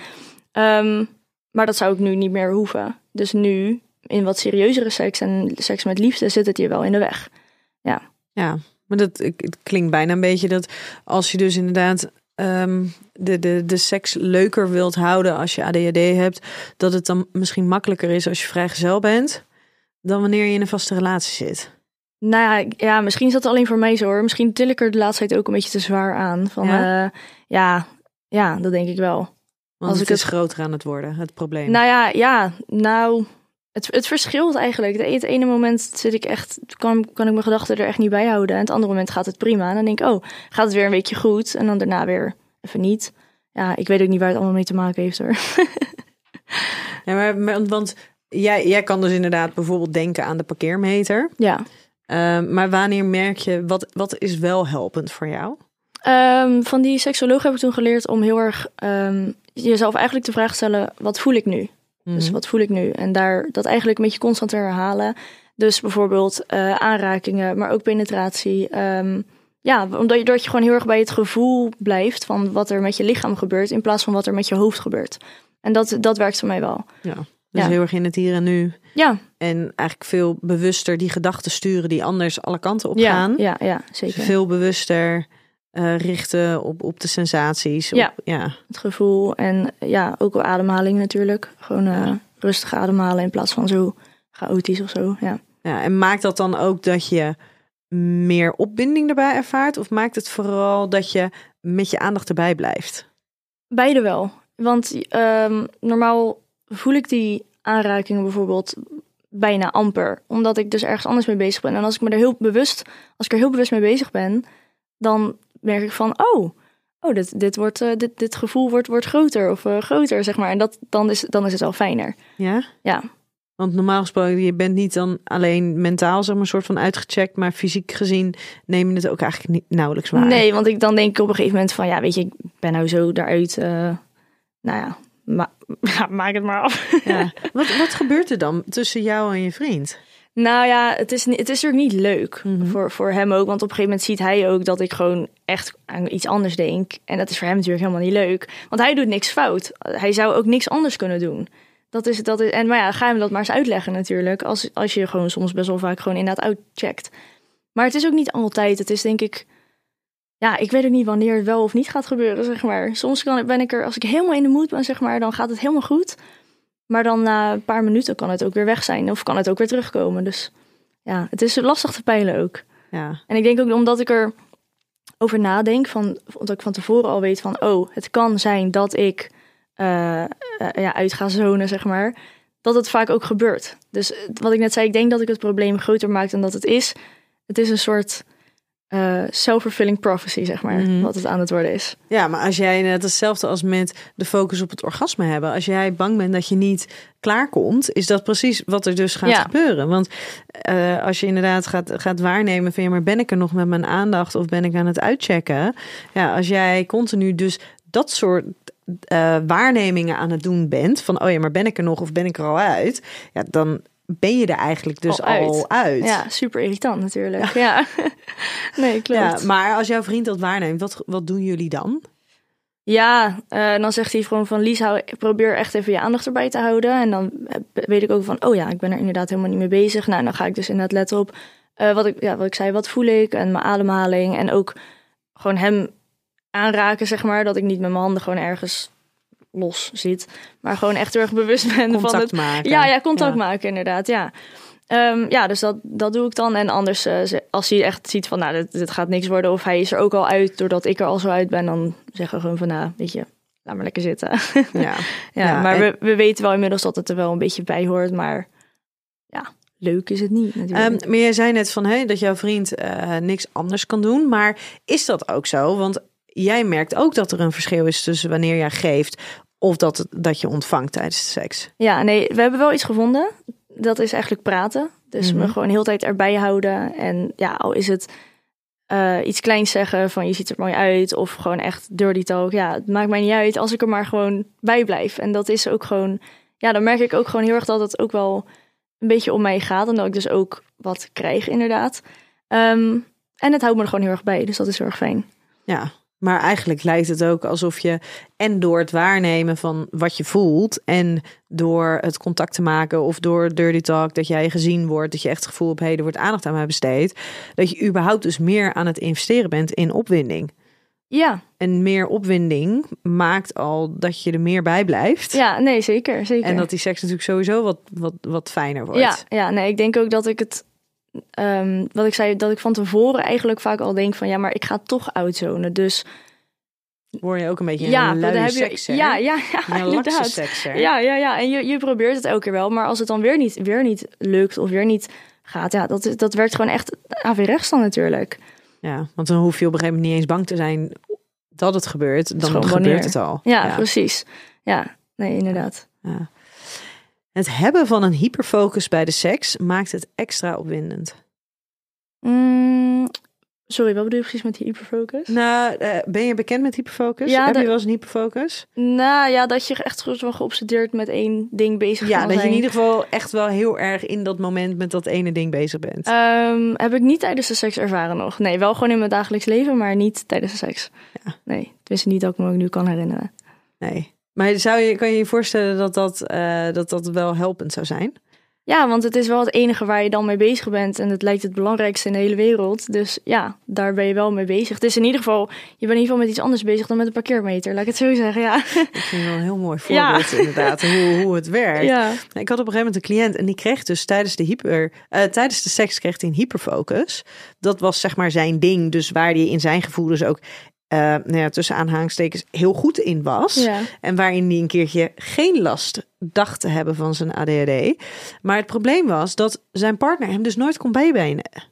Um, maar dat zou ik nu niet meer hoeven. Dus nu, in wat serieuzere seks en seks met liefde, zit het hier wel in de weg. Ja. Ja, maar dat het klinkt bijna een beetje dat als je dus inderdaad um, de, de, de seks leuker wilt houden als je ADHD hebt, dat het dan misschien makkelijker is als je vrijgezel bent, dan wanneer je in een vaste relatie zit. Nou ja, ja, misschien is dat alleen voor mij zo hoor. Misschien til ik er de laatste tijd ook een beetje te zwaar aan. Van ja, uh, ja, ja, dat denk ik wel. Want als het ik is het... groter aan het worden, het probleem. Nou ja, ja, nou, het, het verschilt eigenlijk. Het ene moment zit ik echt, kan, kan ik mijn gedachten er echt niet bij houden. En het andere moment gaat het prima. En dan denk ik, oh, gaat het weer een weekje goed. En dan daarna weer even niet. Ja, ik weet ook niet waar het allemaal mee te maken heeft hoor. ja, maar, want jij, jij kan dus inderdaad bijvoorbeeld denken aan de parkeermeter. Ja. Uh, maar wanneer merk je, wat, wat is wel helpend voor jou? Um, van die seksoloog heb ik toen geleerd om heel erg um, jezelf eigenlijk de vraag stellen: wat voel ik nu? -hmm. Dus wat voel ik nu? En daar dat eigenlijk een beetje constant te herhalen. Dus bijvoorbeeld uh, aanrakingen, maar ook penetratie. Um, ja, omdat je, doordat je gewoon heel erg bij het gevoel blijft van wat er met je lichaam gebeurt, in plaats van wat er met je hoofd gebeurt. En dat, dat werkt voor mij wel. Ja, dus ja. heel erg in het hier en nu. Ja. En eigenlijk veel bewuster die gedachten sturen die anders alle kanten op gaan. Ja, ja, ja zeker. Veel bewuster uh, richten op, op de sensaties. Op, ja, ja, het gevoel. En ja, ook wel ademhaling natuurlijk. Gewoon uh, rustig ademhalen in plaats van zo chaotisch of zo. Ja. ja, en maakt dat dan ook dat je meer opbinding erbij ervaart? Of maakt het vooral dat je met je aandacht erbij blijft? Beide wel. Want ehm, normaal voel ik die aanrakingen bijvoorbeeld bijna amper. Omdat ik dus ergens anders mee bezig ben. En als ik me er heel bewust, als ik er heel bewust mee bezig ben, dan merk ik van, oh, oh dit, dit, wordt, eh, dit, dit gevoel wordt, wordt groter of eh, groter, zeg maar. En dat, dan, is, dan is het wel fijner. Ja? Ja. Want normaal gesproken, je bent niet dan alleen mentaal zeg maar, soort van uitgecheckt, maar fysiek gezien neem je het ook eigenlijk niet, nauwelijks waar. Nee, want ik dan denk ik op een gegeven moment van, ja, weet je, ik ben nou zo daaruit, eh, nou ja, ma ja, maak het maar af. Ja. Wat, wat gebeurt er dan tussen jou en je vriend? Nou ja, het is, het is natuurlijk niet leuk Mhm. voor, voor hem ook. Want op een gegeven moment ziet hij ook dat ik gewoon echt aan iets anders denk. En dat is voor hem natuurlijk helemaal niet leuk. Want hij doet niks fout. Hij zou ook niks anders kunnen doen. Dat is, dat is, en maar ja, ga hem dat maar eens uitleggen natuurlijk. Als, als je gewoon soms best wel vaak gewoon inderdaad uitcheckt. Maar het is ook niet altijd. Het is denk ik... Ja, ik weet ook niet wanneer het wel of niet gaat gebeuren, zeg maar. Soms kan, ben ik er, als ik helemaal in de mood ben, zeg maar, dan gaat het helemaal goed. Maar dan na een paar minuten kan het ook weer weg zijn. Of kan het ook weer terugkomen. Dus ja, het is lastig te peilen ook. Ja. En ik denk ook omdat ik er over nadenk, van, omdat ik van tevoren al weet van, oh, het kan zijn dat ik eh, ja, uit ga zonen, zeg maar. Dat het vaak ook gebeurt. Dus wat ik net zei, ik denk dat ik het probleem groter maak dan dat het is. Het is een soort eh self-fulfilling prophecy, zeg maar, Mhm. wat het aan het worden is. Ja, maar als jij net hetzelfde als met de focus op het orgasme hebben. Als jij bang bent dat je niet klaarkomt, is dat precies wat er dus gaat Ja. gebeuren. Want eh, als je inderdaad gaat, gaat waarnemen van ja, maar ben ik er nog met mijn aandacht of ben ik aan het uitchecken? Ja, als jij continu dus dat soort eh, waarnemingen aan het doen bent, van oh ja, maar ben ik er nog of ben ik er al uit? Ja, dan ben je er eigenlijk dus Al uit. al uit. Ja, super irritant natuurlijk. Ja, nee, klopt. Ja, maar als jouw vriend dat waarneemt, wat, wat doen jullie dan? Ja, eh, dan zegt hij gewoon van Lies, hou, probeer echt even je aandacht erbij te houden. En dan eh, weet ik ook van, oh ja, ik ben er inderdaad helemaal niet mee bezig. Nou, dan ga ik dus inderdaad letten op eh, wat, ik, ja, wat ik zei, wat voel ik en mijn ademhaling. En ook gewoon hem aanraken, zeg maar. Dat ik niet met mijn handen gewoon ergens los zit. Maar gewoon echt heel erg bewust ben van het... maken. Ja, ja, contact Ja. maken inderdaad, ja. Ehm, ja, dus dat, dat doe ik dan. En anders, eh, als hij echt ziet van, nou, dit, dit gaat niks worden... of hij is er ook al uit doordat ik er al zo uit ben... dan zeggen we gewoon van, nou, weet je, laat maar lekker zitten. Ja. ja, Ja, maar en- we, we weten wel inmiddels dat het er wel een beetje bij hoort. Maar ja, leuk is het niet natuurlijk. Ehm, maar jij zei net van hey, dat jouw vriend eh, niks anders kan doen. Maar is dat ook zo? Want jij merkt ook dat er een verschil is tussen wanneer jij geeft of dat, dat je ontvangt tijdens de seks. Ja, nee, we hebben wel iets gevonden. Dat is eigenlijk praten. Dus Mhm. me gewoon de hele tijd erbij houden. En ja, al is het eh, iets kleins zeggen van je ziet er mooi uit. Of gewoon echt dirty talk. Ja, het maakt mij niet uit als ik er maar gewoon bij blijf. En dat is ook gewoon... Ja, dan merk ik ook gewoon heel erg dat het ook wel een beetje om mij gaat. En dat ik dus ook wat krijg inderdaad. Ehm, en het houdt me er gewoon heel erg bij. Dus dat is heel erg fijn. Ja, maar eigenlijk lijkt het ook alsof je en door het waarnemen van wat je voelt en door het contact te maken of door dirty talk dat jij gezien wordt, dat je echt het gevoel hey, er wordt aandacht aan mij besteed, dat je überhaupt dus meer aan het investeren bent in opwinding. Ja, En meer opwinding maakt al dat je er meer bij blijft. ja nee, zeker. zeker. En dat die seks natuurlijk sowieso wat, wat, wat fijner wordt. Ja, ja, nee, ik denk ook dat ik het, ehm, wat ik zei, dat ik van tevoren eigenlijk vaak al denk van ja, maar ik ga toch uitzonen. Dus Word je ook een beetje ja, een luie sekser. ja, ja, ja, Een inderdaad. sekser. Ja, ja, ja. En je, je probeert het elke keer wel, maar als het dan weer niet, weer niet lukt of weer niet gaat, ja, dat, dat werkt gewoon echt averechts dan natuurlijk. Ja, want dan hoef je op een gegeven moment niet eens bang te zijn dat het gebeurt. Dan gebeurt wanneer. het al. Ja, precies. Ja, nee, inderdaad. Ja. Het hebben van een hyperfocus bij de seks maakt het extra opwindend. Mm, sorry, wat bedoel je precies met die hyperfocus? Nou, eh, ben je bekend met hyperfocus? Ja, Heb dat- je wel eens een hyperfocus? Nou ja, dat je echt van geobsedeerd met één ding bezig Ja, kan dat je in ieder geval echt wel heel erg in dat moment met dat ene ding bezig bent. Ehm, heb ik niet tijdens de seks ervaren nog. Nee, wel gewoon in mijn dagelijks leven, maar niet tijdens de seks. Ja. Nee, tenminste niet dat ik me ook nu kan herinneren. Nee. Maar zou je, kan je je voorstellen dat dat, eh, dat dat wel helpend zou zijn? Ja, want het is wel het enige waar je dan mee bezig bent. En het lijkt het belangrijkste in de hele wereld. Dus ja, daar ben je wel mee bezig. Het is in ieder geval, je bent in ieder geval met iets anders bezig dan met een parkeermeter. Laat ik het zo zeggen, ja. Ik vind het wel een heel mooi voorbeeld inderdaad, hoe, hoe het werkt. Ja, Ik had op een gegeven moment een cliënt en die kreeg dus tijdens de, hyper, eh, tijdens de seks kreeg hij een hyperfocus. Dat was zeg maar zijn ding, dus waar hij in zijn gevoel dus ook eh, nou ja, tussen aanhalingstekens heel goed in was. ja. En waarin hij een keertje geen last dacht te hebben van zijn ADHD. Maar het probleem was dat zijn partner hem dus nooit kon bijbenen.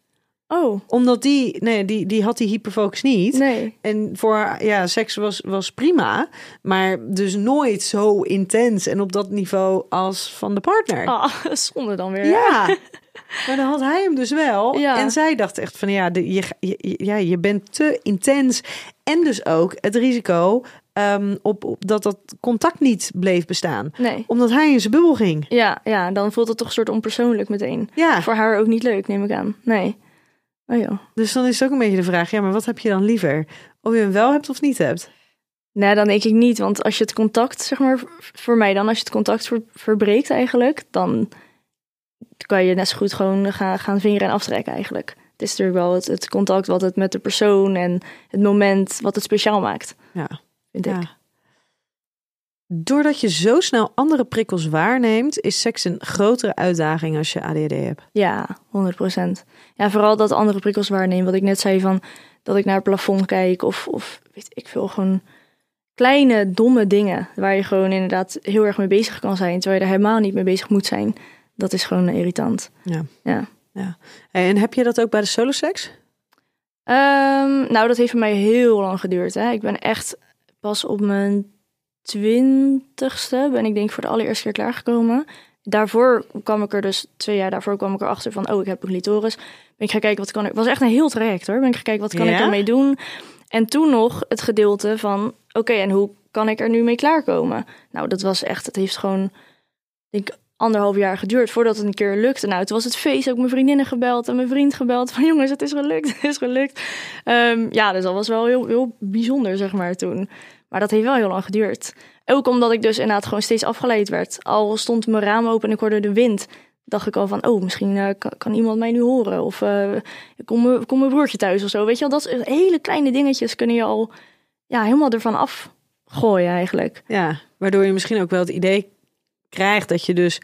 Oh, Omdat die, nee, die, die had die hyperfocus niet. nee. En voor ja, seks was, was prima. Maar dus nooit zo intens en op dat niveau als van de partner. Ah, zonde dan weer. Ja, maar dan had hij hem dus wel. Ja. En zij dacht echt van ja, de, je, je, ja, je bent te intens. En dus ook het risico ehm, op, op dat dat contact niet bleef bestaan. Nee. Omdat hij in zijn bubbel ging. Ja, ja, dan voelt het toch een soort onpersoonlijk meteen. Ja, Voor haar ook niet leuk, neem ik aan. Nee. Oh joh. dus dan is het ook een beetje de vraag, ja, maar wat heb je dan liever? Of je hem wel hebt of niet hebt? Nee, dan denk ik niet. Want als je het contact, zeg maar, voor mij dan, als je het contact ver- verbreekt eigenlijk, dan kan je net zo goed gewoon gaan, gaan vingeren en aftrekken eigenlijk. Het is natuurlijk wel het, het contact wat het met de persoon en het moment wat het speciaal maakt, Ja. vind ik. Ja. Doordat je zo snel andere prikkels waarneemt, is seks een grotere uitdaging als je ADHD hebt. Ja, 100%. Ja, vooral dat andere prikkels waarnemen. Wat ik net zei van dat ik naar het plafond kijk of, of weet ik veel, gewoon kleine domme dingen waar je gewoon inderdaad heel erg mee bezig kan zijn, terwijl je er helemaal niet mee bezig moet zijn. Dat is gewoon irritant. Ja. Ja. En heb je dat ook bij de soloseks? Ehm, nou, dat heeft voor mij heel lang geduurd. Hè. Ik ben echt pas op mijn twintigste ben ik denk voor de allereerste keer klaargekomen. Daarvoor kwam ik er dus, twee jaar daarvoor kwam ik erachter van, oh, ik heb een clitoris. Ben ik gaan kijken, wat kan ik... Was echt een heel traject hoor. Ben ik gaan kijken, wat kan ik Ja? ermee doen? En toen nog het gedeelte van, oké, en hoe kan ik er nu mee klaarkomen? Nou, dat was echt, het heeft gewoon, denk anderhalf jaar geduurd voordat het een keer lukte. Nou, toen was het feest ook mijn vriendinnen gebeld en mijn vriend gebeld van, jongens, het is gelukt, het is gelukt. Ehm, ja, dus dat was wel heel, heel bijzonder, zeg maar, toen. Maar dat heeft wel heel lang geduurd. Ook omdat ik dus inderdaad gewoon steeds afgeleid werd. Al stond mijn raam open en ik hoorde de wind. Dacht ik al van, oh, misschien eh, kan, iemand mij nu horen. Of eh kom, mijn- kom mijn broertje thuis of zo. Weet je wel, dat is- hele kleine dingetjes kunnen je al ja, helemaal ervan afgooien eigenlijk. Ja, waardoor je misschien ook wel het idee krijgt dat je dus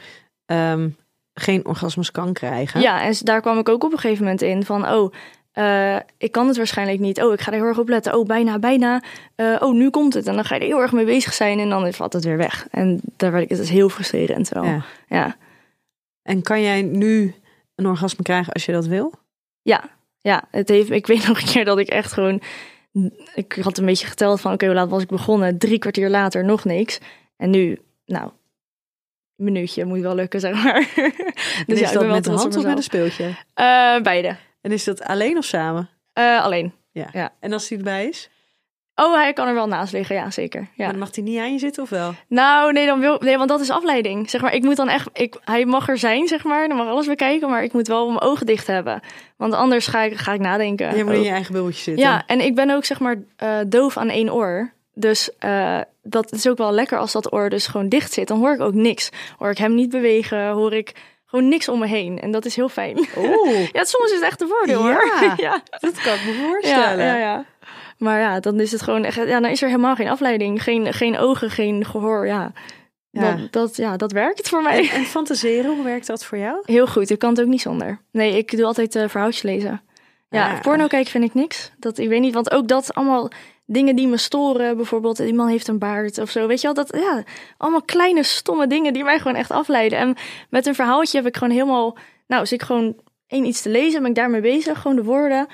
ehm, geen orgasmes kan krijgen. Ja, en daar kwam ik ook op een gegeven moment in van, oh, eh, ik kan het waarschijnlijk niet. Oh, ik ga er heel erg op letten. Oh, bijna, bijna. Eh, oh, nu komt het. En dan ga je er heel erg mee bezig zijn en dan valt het weer weg. En daar werd ik, het is heel frustrerend wel. Ja. ja. En kan jij nu een orgasme krijgen als je dat wil? Ja, ja, het heeft, ik weet nog een keer dat ik echt gewoon. Ik had een beetje geteld van: oké, hoe laat was ik begonnen? Drie kwartier later nog niks. En nu, nou, minuutje moet wel lukken, zeg maar. Dus is ja, ik dat met de hand of met een speeltje? Eh, beide. En is dat alleen of samen? Eh, alleen. En als hij erbij is? Oh, hij kan er wel naast liggen, ja, zeker. Ja. Dan mag hij niet aan je zitten of wel? Nou, nee, dan wil, nee, want dat is afleiding. Zeg maar, ik moet dan echt, ik, hij mag er zijn, zeg maar, dan mag alles bekijken, maar ik moet wel mijn ogen dicht hebben. Want anders ga ik, ga ik nadenken. Je moet in je eigen bubbeltje zitten. Ja, en ik ben ook zeg maar eh, doof aan één oor. Dus eh, dat is ook wel lekker als dat oor dus gewoon dicht zit. Dan hoor ik ook niks. Hoor ik hem niet bewegen, hoor ik gewoon niks om me heen. En dat is heel fijn. Oeh, Ja, soms is het echt een voordeel hoor. Ja. ja. dat kan ik me Ja, voorstellen. ja, ja. Maar ja, dan is het gewoon echt, ja, dan is er helemaal geen afleiding. Geen, geen ogen, geen gehoor. Ja. Ja. Dat, dat, ja, dat werkt voor mij. En, en fantaseren, hoe werkt dat voor jou? Heel goed, ik kan het ook niet zonder. Nee, ik doe altijd eh verhaaltjes lezen. Ja, Ah. porno kijken vind ik niks. Dat, ik weet niet, want ook dat allemaal dingen die me storen. Bijvoorbeeld, die man heeft een baard of zo. Weet je wel, dat, ja, allemaal kleine stomme dingen die mij gewoon echt afleiden. En met een verhaaltje heb ik gewoon helemaal, nou, als ik gewoon één iets te lezen, ben ik daarmee bezig, gewoon de woorden.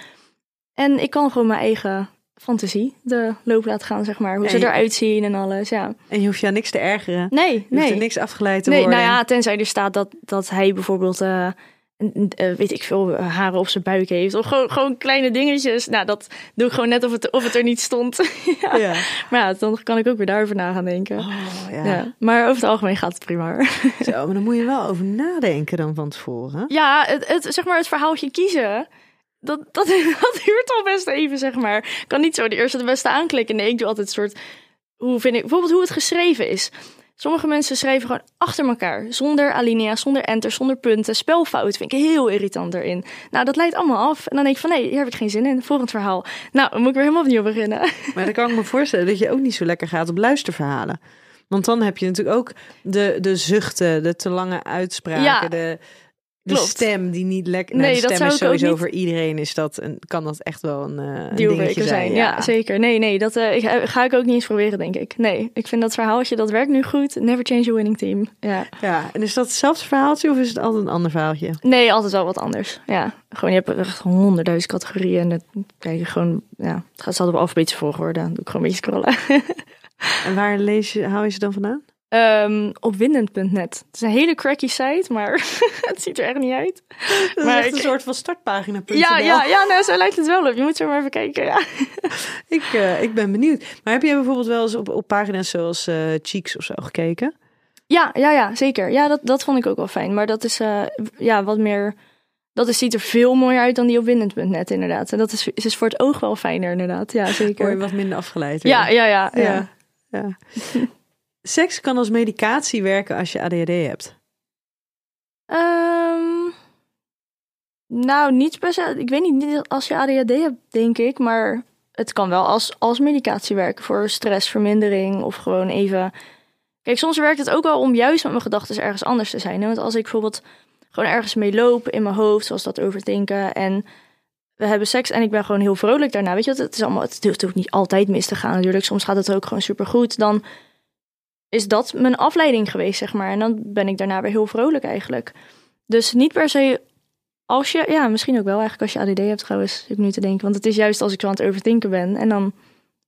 En ik kan gewoon mijn eigen fantasie de loop laten gaan, zeg maar. Hoe ze eruit zien en alles, ja. En je hoeft jou niks te ergeren. Nee, Je hoeft nee. er niks afgeleid te Nee, worden. nou ja, tenzij er staat dat, dat hij bijvoorbeeld, eh, weet ik veel, eh, haren op zijn buik heeft. Of gewoon, gewoon kleine dingetjes. Nou, dat doe ik gewoon net of het, of het er niet stond. ja. Ja. Maar ja, dan kan ik ook weer daarover na gaan denken. Oh, ja. ja. Maar over het algemeen gaat het prima. Zo, maar dan moet je wel over nadenken dan van tevoren. Ja, het, het, zeg maar het verhaaltje kiezen. Dat, dat, dat duurt al best even, zeg maar. Ik kan niet zo de eerste de beste aanklikken. Nee, ik doe altijd een soort... Hoe vind ik... Bijvoorbeeld hoe het geschreven is. Sommige mensen schrijven gewoon achter elkaar, zonder alinea, zonder enter, zonder punten, spelfout. Vind ik heel irritant erin. Nou, dat leidt allemaal af. En dan denk ik van, nee, hier heb ik geen zin in. Volgend verhaal. Nou, dan moet ik weer helemaal opnieuw beginnen. Maar dan kan ik me voorstellen dat je ook niet zo lekker gaat op luisterverhalen. Want dan heb je natuurlijk ook de, de zuchten, de te lange uitspraken, Ja, de, de klopt. stem die niet lekker. Nee, de dat stem is sowieso niet- voor iedereen is dat een, kan dat echt wel een, eh dingetje Dealbreaker zijn. Ja. zeker. Nee, nee, dat eh, ik, ga ik ook niet eens proberen, denk ik. Nee, ik vind dat verhaaltje, dat werkt nu goed. Never change a winning team. Ja. Ja, en is dat hetzelfde verhaaltje of is het altijd een ander verhaaltje? Nee, altijd wel wat anders. Ja, gewoon je hebt echt honderdduizend categorieën en dat kijk je gewoon, ja, het gaat altijd op alfabetische volgorde. Dan doe ik gewoon een beetje scrollen. En waar lees je, hou je ze dan vandaan? Ehm, op windend.net. Het is een hele cracky site, maar het ziet er echt niet uit. Dat Maar is echt ik- een soort van startpagina. Ja, ja, ja, nou zo lijkt het wel op. Je moet zo maar even kijken. Ja. Ik, eh, ik ben benieuwd. Maar heb jij bijvoorbeeld wel eens op, op pagina's zoals eh Cheeks of zo gekeken? Ja, ja, ja, zeker. Ja, dat, dat vond ik ook wel fijn. Maar dat is eh, ja, wat meer. Dat is, ziet er veel mooier uit dan die op windend.net, inderdaad. En dat is, is voor het oog wel fijner, inderdaad. Ja, Word je zeker. wat minder afgeleid? Ja, ja, ja. ja. ja. ja. Seks kan als medicatie werken als je ADHD hebt. Ehm, nou, niet per. Ik weet niet, als je ADHD hebt, denk ik. Maar het kan wel als, als medicatie werken voor stressvermindering of gewoon even. Kijk, soms werkt het ook wel om juist met mijn gedachten ergens anders te zijn. Want als ik bijvoorbeeld gewoon ergens mee loop in mijn hoofd, zoals dat overdenken. En we hebben seks en ik ben gewoon heel vrolijk daarna. Weet je, het is allemaal. Het hoeft ook niet altijd mis te gaan natuurlijk. Soms gaat het ook gewoon supergoed. Dan is dat mijn afleiding geweest, zeg maar. En dan ben ik daarna weer heel vrolijk eigenlijk. Dus niet per se als je, ja, misschien ook wel eigenlijk als je ADD hebt trouwens, ik nu te denken. Want het is juist als ik zo aan het overdenken ben en dan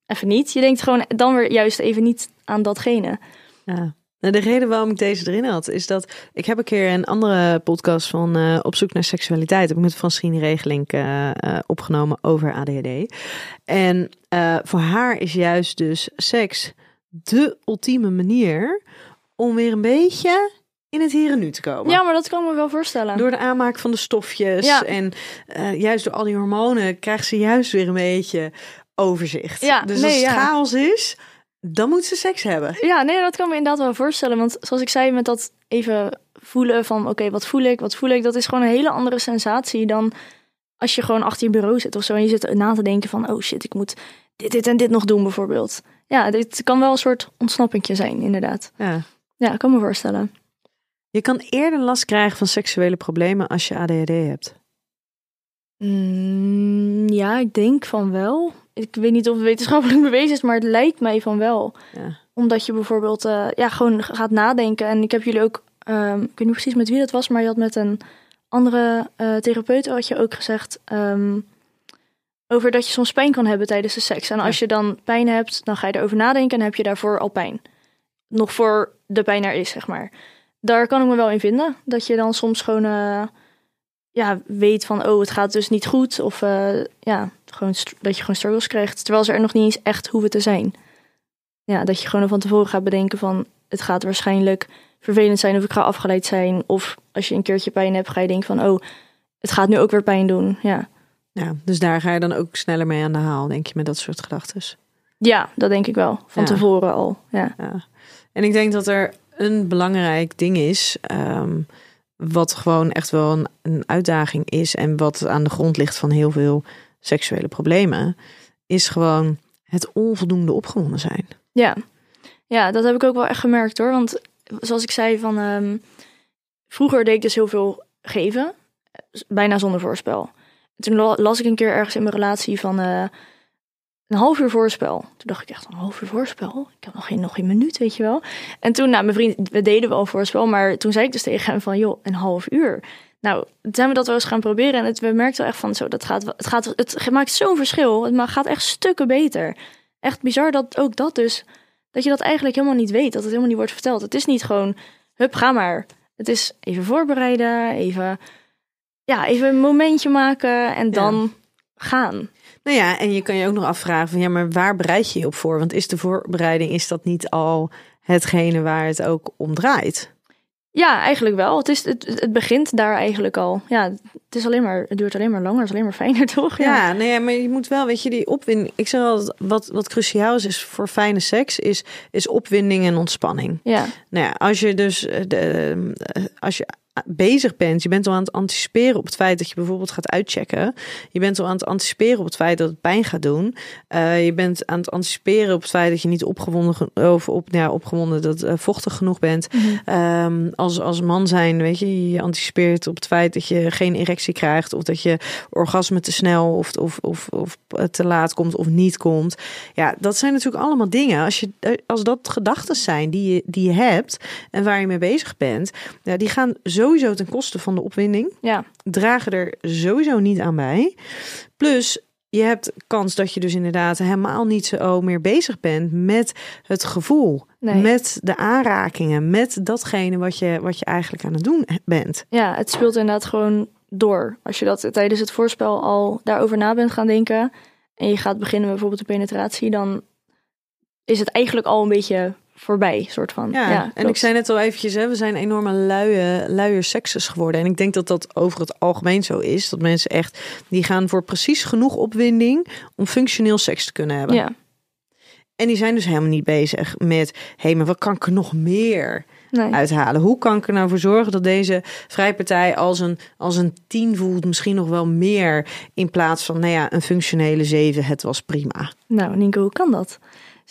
even niet. Je denkt gewoon dan weer juist even niet aan datgene. Ja. Nou, de reden waarom ik deze erin had, is dat ik heb een keer een andere podcast van eh, Op zoek naar seksualiteit, heb ik met Francine Regeling eh, eh, opgenomen over ADHD. En voor haar is juist dus seks de ultieme manier om weer een beetje in het hier en nu te komen. Ja, maar dat kan me wel voorstellen. Door de aanmaak van de stofjes Ja. en eh, juist door al die hormonen krijgt ze juist weer een beetje overzicht. Ja, dus nee, als het ja. chaos is, dan moet ze seks hebben. Ja, nee, dat kan me inderdaad wel voorstellen. Want zoals ik zei, met dat even voelen van oké, wat voel ik, wat voel ik, dat is gewoon een hele andere sensatie dan als je gewoon achter je bureau zit of zo en je zit na te denken van oh shit, ik moet dit, dit en dit nog doen bijvoorbeeld. Ja, dit kan wel een soort ontsnappingje zijn, inderdaad. Ja. Ja, ik kan me voorstellen. Je kan eerder last krijgen van seksuele problemen als je ADHD hebt. Mm, ja, ik denk van wel. Ik weet niet of het wetenschappelijk bewezen is, maar het lijkt mij van wel. Ja. Omdat je bijvoorbeeld eh, ja, gewoon gaat nadenken. En ik heb jullie ook, ehm, ik weet niet precies met wie dat was, maar je had met een andere eh, therapeut had je ook gezegd ehm, over dat je soms pijn kan hebben tijdens de seks. En als je dan pijn hebt, dan ga je erover nadenken en heb je daarvoor al pijn. Nog voor de pijn er is, zeg maar. Daar kan ik me wel in vinden. Dat je dan soms gewoon eh, ja, weet van, oh, het gaat dus niet goed. Of eh, ja, gewoon dat je gewoon struggles krijgt. Terwijl ze er nog niet eens echt hoeven te zijn. Ja, dat je gewoon van tevoren gaat bedenken van, het gaat waarschijnlijk vervelend zijn of ik ga afgeleid zijn. Of als je een keertje pijn hebt, ga je denken van, oh, het gaat nu ook weer pijn doen. Ja, Ja, dus daar ga je dan ook sneller mee aan de haal, denk je, met dat soort gedachten. ja dat denk ik wel. Van Ja. tevoren al. Ja. Ja. En ik denk dat er een belangrijk ding is, ehm, wat gewoon echt wel een, een uitdaging is en wat aan de grond ligt van heel veel seksuele problemen, is gewoon het onvoldoende opgewonden zijn. Ja. ja, dat heb ik ook wel echt gemerkt hoor. Want zoals ik zei, van, ehm, vroeger deed ik dus heel veel geven, bijna zonder voorspel. Toen la- las ik een keer ergens in mijn relatie van eh, een half uur voorspel. Toen dacht ik echt, een half uur voorspel? Ik heb nog geen, nog geen minuut, weet je wel. En toen, nou, mijn vriend, we deden wel voorspel, maar toen zei ik dus tegen hem van, joh, een half uur. Nou, toen zijn we dat wel eens gaan proberen en het, we merkten wel echt van, zo, dat gaat, het, gaat, het maakt zo'n verschil. Het gaat echt stukken beter. Echt bizar dat ook dat dus, dat je dat eigenlijk helemaal niet weet, dat het helemaal niet wordt verteld. Het is niet gewoon, hup, ga maar. Het is even voorbereiden, even, ja, even een momentje maken en dan gaan. Nou ja, en je kan je ook nog afvragen van ja, maar waar bereid je je op voor? Want is de voorbereiding, is dat niet al hetgene waar het ook om draait? Ja, eigenlijk wel. Het, is, het, het begint daar eigenlijk al. Ja, het, is alleen maar, het duurt alleen maar langer, het is alleen maar fijner, toch? Ja, nee, maar je moet wel, weet je, die opwinding. Ik zeg altijd, wat, wat cruciaal is, is voor fijne seks, is, is opwinding en ontspanning. Ja, Nou ja, als je dus eh, de, eh, als je bezig bent, je bent al aan het anticiperen op het feit dat je bijvoorbeeld gaat uitchecken. Je bent al aan het anticiperen op het feit dat het pijn gaat doen. Eh, je bent aan het anticiperen op het feit dat je niet opgewonden ge- of op, ja, opgewonden dat eh, vochtig genoeg bent. Ehm, als, als man zijn, weet je, je anticipeert op het feit dat je geen erectie krijgt of dat je orgasme te snel of, of, of, of te laat komt of niet komt. Ja, dat zijn natuurlijk allemaal dingen. Als, je, eh, als dat gedachten zijn die je, die je hebt en waar je mee bezig bent, ja, die gaan sowieso ten koste van de opwinding. ja, Dragen er sowieso niet aan bij. Plus, je hebt kans dat je dus inderdaad helemaal niet zo meer bezig bent met het gevoel, Nee. met de aanrakingen, met datgene wat je, wat je eigenlijk aan het doen bent. ja, het speelt inderdaad gewoon door. Als je dat tijdens het voorspel al daarover na bent gaan denken en je gaat beginnen met bijvoorbeeld de penetratie, dan is het eigenlijk al een beetje voorbij, soort van. Ja, en ik zei net al eventjes, hè, we zijn enorme luie, luier sekses geworden. En ik denk dat dat over het algemeen zo is. Dat mensen echt, die gaan voor precies genoeg opwinding om functioneel seks te kunnen hebben. Ja, En die zijn dus helemaal niet bezig met, hé, hey, maar wat kan ik er nog meer nee. uithalen? Hoe kan ik er nou voor zorgen dat deze vrijpartij als een, als een tien voelt, misschien nog wel meer, in plaats van, nou ja, een functionele zeven, het was prima. Nou, Nico, hoe kan dat?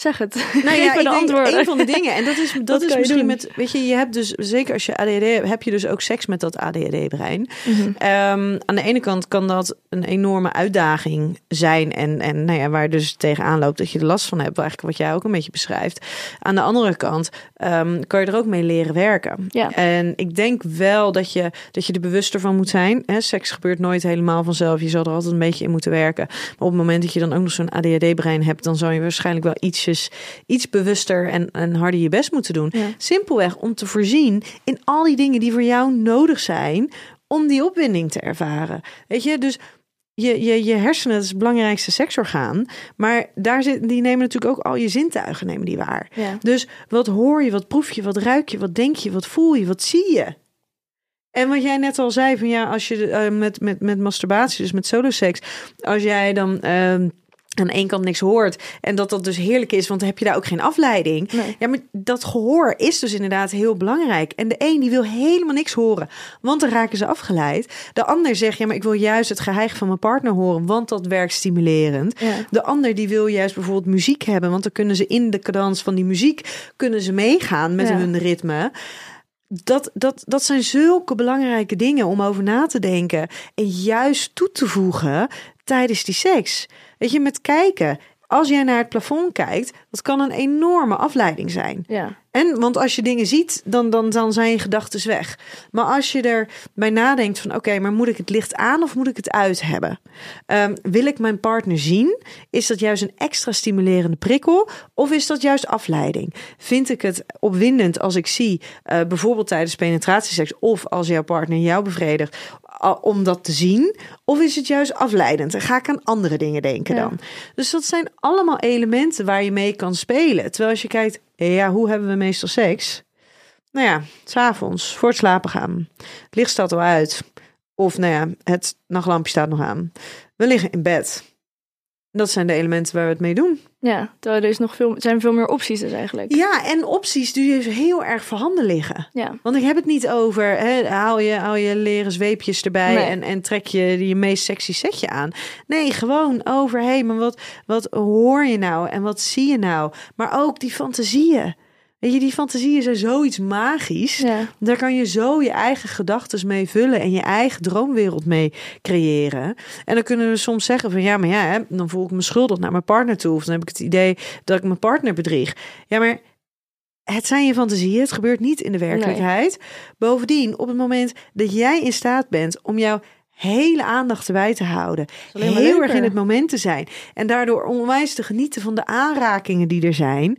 Zeg het. Nou ja, me ik de denk antwoorden. een van de dingen. En dat is, dat Wat is misschien doen? met, weet je, je hebt dus, zeker als je ADHD hebt, heb je dus ook seks met dat ADHD-brein. Mhm. Ehm, aan de ene kant kan dat een enorme uitdaging zijn. En, en nou ja, waar je dus tegenaan loopt dat je er last van hebt. Eigenlijk wat jij ook een beetje beschrijft. Aan de andere kant ehm, kan je er ook mee leren werken. Ja. En ik denk wel dat je, dat je er bewuster van moet zijn. Hè, seks gebeurt nooit helemaal vanzelf. Je zal er altijd een beetje in moeten werken. Maar op het moment dat je dan ook nog zo'n ADHD-brein hebt, dan zou je waarschijnlijk wel ietsjes, iets bewuster en, en harder je best moeten doen. Ja. Simpelweg om te voorzien in al die dingen die voor jou nodig zijn om die opwinding te ervaren. Weet je, dus je, je, je hersenen dat is het belangrijkste seksorgaan. Maar daar zit, die nemen natuurlijk ook al je zintuigen nemen die waar. Ja. Dus wat hoor je, wat proef je, wat ruik je, wat denk je, wat voel je, wat zie je? En wat jij net al zei, van ja, als je eh, met, met, met masturbatie, dus met soloseks, als jij dan ehm, aan één kant niks hoort en dat dat dus heerlijk is, want dan heb je daar ook geen afleiding. Nee. Ja, maar dat gehoor is dus inderdaad heel belangrijk. En de een die wil helemaal niks horen, want dan raken ze afgeleid. De ander zegt, ja, maar ik wil juist het geheig van mijn partner horen, want dat werkt stimulerend. Ja. De ander die wil juist bijvoorbeeld muziek hebben, want dan kunnen ze in de cadans van die muziek kunnen ze meegaan met Ja. hun ritme. Dat, dat, dat zijn zulke belangrijke dingen om over na te denken en juist toe te voegen tijdens die seks. Weet je, met kijken. Als jij naar het plafond kijkt, dat kan een enorme afleiding zijn. Ja. En want als je dingen ziet, dan, dan, dan zijn je gedachten weg. Maar als je er bij nadenkt van oké, maar moet ik het licht aan of moet ik het uit hebben? Ehm, wil ik mijn partner zien? Is dat juist een extra stimulerende prikkel? Of is dat juist afleiding? Vind ik het opwindend als ik zie, eh, bijvoorbeeld tijdens penetratieseks of als jouw partner jou bevredigt, om dat te zien? Of is het juist afleidend? En ga ik aan andere dingen denken Ja. dan? Dus dat zijn allemaal elementen waar je mee kan spelen. Terwijl als je kijkt, ja, hoe hebben we meestal seks? Nou ja, s'avonds, voor het slapen gaan. Het licht staat al uit. Of nou ja, het nachtlampje staat nog aan. We liggen in bed. Dat zijn de elementen waar we het mee doen. Ja, terwijl er is nog veel, er zijn veel meer opties dus eigenlijk. Ja, en opties die dus heel erg voorhanden liggen. Ja. Want ik heb het niet over, hè, haal, je, haal je leren zweepjes erbij Nee. en, en trek je je meest sexy setje aan. Nee, gewoon over, hé, hey, maar wat, wat hoor je nou en wat zie je nou? Maar ook die fantasieën. Weet je, die fantasieën zijn zoiets magisch. Ja. Daar kan je zo je eigen gedachten mee vullen en je eigen droomwereld mee creëren. En dan kunnen we soms zeggen van ja, maar ja, hè, dan voel ik me schuldig naar mijn partner toe. Of dan heb ik het idee dat ik mijn partner bedrieg. Ja, maar het zijn je fantasieën. Het gebeurt niet in de werkelijkheid. Bovendien, op het moment dat jij in staat bent om jouw hele aandacht erbij te houden, heel leuker. erg in het moment te zijn en daardoor onwijs te genieten van de aanrakingen die er zijn.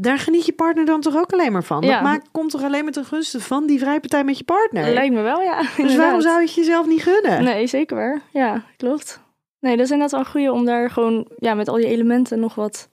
Daar geniet je partner dan toch ook alleen maar van? Ja. Dat maakt, komt toch alleen maar ten gunste van die vrijpartij met je partner? Lijkt me wel, ja. dus waarom zou je het jezelf niet gunnen? Nee, zeker waar. Ja, klopt. Nee, dat is inderdaad wel een goede om daar gewoon ja, met al die elementen nog wat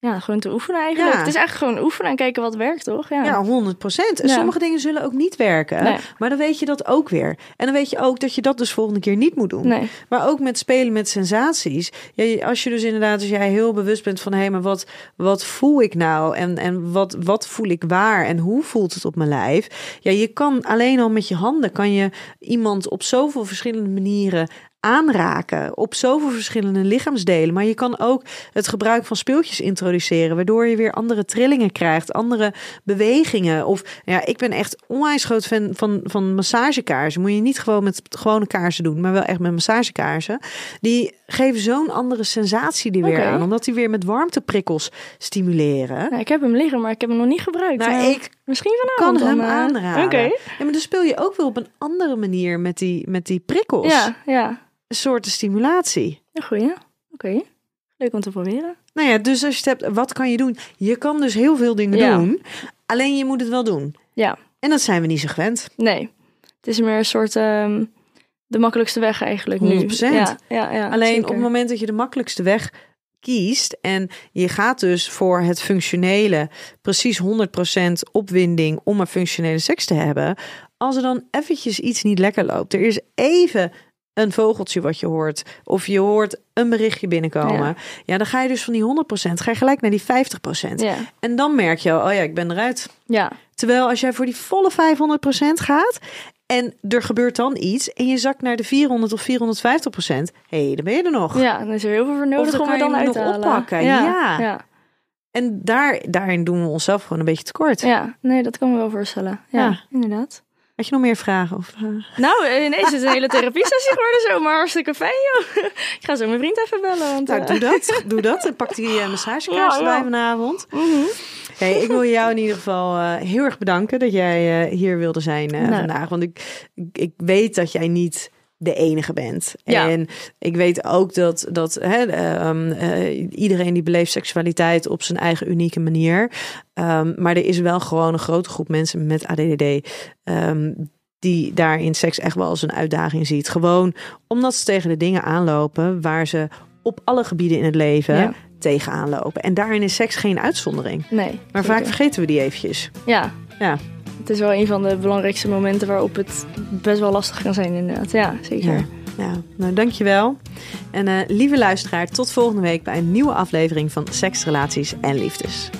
ja, gewoon te oefenen eigenlijk. Ja. Het is eigenlijk gewoon oefenen en kijken wat werkt, toch? Ja. Ja, 100 procent. En Ja. sommige dingen zullen ook niet werken. Nee. Maar dan weet je dat ook weer. En dan weet je ook dat je dat dus volgende keer niet moet doen. Nee. Maar ook met spelen met sensaties. Ja, als je dus inderdaad, als jij heel bewust bent van... hé, maar wat, wat voel ik nou? En, en wat, wat voel ik waar? En hoe voelt het op mijn lijf? Ja, je kan alleen al met je handen... kan je iemand op zoveel verschillende manieren aanraken. Op zoveel verschillende lichaamsdelen. Maar je kan ook het gebruik van speeltjes introduceren... waardoor je weer andere trillingen krijgt. Andere bewegingen. Of ja, ik ben echt onwijs groot fan van, van massagekaarsen. Moet je niet gewoon met gewone kaarsen doen... maar wel echt met massagekaarsen. Die geven zo'n andere sensatie die weer aan. Omdat die weer met warmteprikkels stimuleren. Nou, ik heb hem liggen, maar ik heb hem nog niet gebruikt. Nou, ik Misschien kan vanavond hem dan, eh. aanraden. Oké. Ja, maar dan speel je ook weer op een andere manier met die, met die prikkels. Ja, ja. Een soort stimulatie. Een goeie. Oké. Leuk om te proberen. Nou ja, dus als je het hebt, wat kan je doen? Je kan dus heel veel dingen Ja. doen. Alleen je moet het wel doen. Ja. En dat zijn we niet zo gewend. Nee. Het is meer een soort... ehm, de makkelijkste weg eigenlijk nu. 100%. Ja, ja, ja, Alleen zeker. op het moment dat je de makkelijkste weg kiest en je gaat dus voor het functionele, precies 100% opwinding om een functionele seks te hebben, als er dan eventjes iets niet lekker loopt, er is even een vogeltje wat je hoort of je hoort een berichtje binnenkomen, ja, Ja. dan ga je dus van die 100% ga je gelijk naar die 50%. Ja. En dan merk je, oh ja, ik ben eruit. Ja. Terwijl als jij voor die volle 500% gaat en er gebeurt dan iets en je zakt naar de 400 of 450%, hé, hey, dan ben je er nog. ja, dan is er heel veel voor nodig om er dan uit nog te oppakken, ja. ja. En daar, daarin doen we onszelf gewoon een beetje tekort. Ja, nee, dat kan me wel voorstellen. Ja, Ja. inderdaad. Had je nog meer vragen? Of, eh? Nou, ineens is het een hele therapie-sessie geworden zo, maar hartstikke fijn, joh. Ik ga zo mijn vriend even bellen. Want, Nou, eh, doe dat. Doe dat. En pak die uh, massagekaars Ja, ja. vanavond. mhm. Hey, ik wil jou in ieder geval eh, heel erg bedanken dat jij hier wilde zijn Nou. vandaag. Want ik, ik weet dat jij niet de enige bent. Ja. En ik weet ook dat, dat hè, ehm, eh, iedereen die beleeft seksualiteit op zijn eigen unieke manier. Ehm, maar er is wel gewoon een grote groep mensen met ADD. ehm, die daarin seks echt wel als een uitdaging ziet. Gewoon omdat ze tegen de dingen aanlopen waar ze op alle gebieden in het leven Ja. tegenaan lopen. En daarin is seks geen uitzondering. Nee. Maar zeker. vaak vergeten we die eventjes. Ja. Ja. Het is wel een van de belangrijkste momenten waarop het best wel lastig kan zijn, inderdaad. Ja, zeker. Ja. Nou dankjewel. En eh, lieve luisteraar, tot volgende week bij een nieuwe aflevering van Seks, Relaties en Liefdes.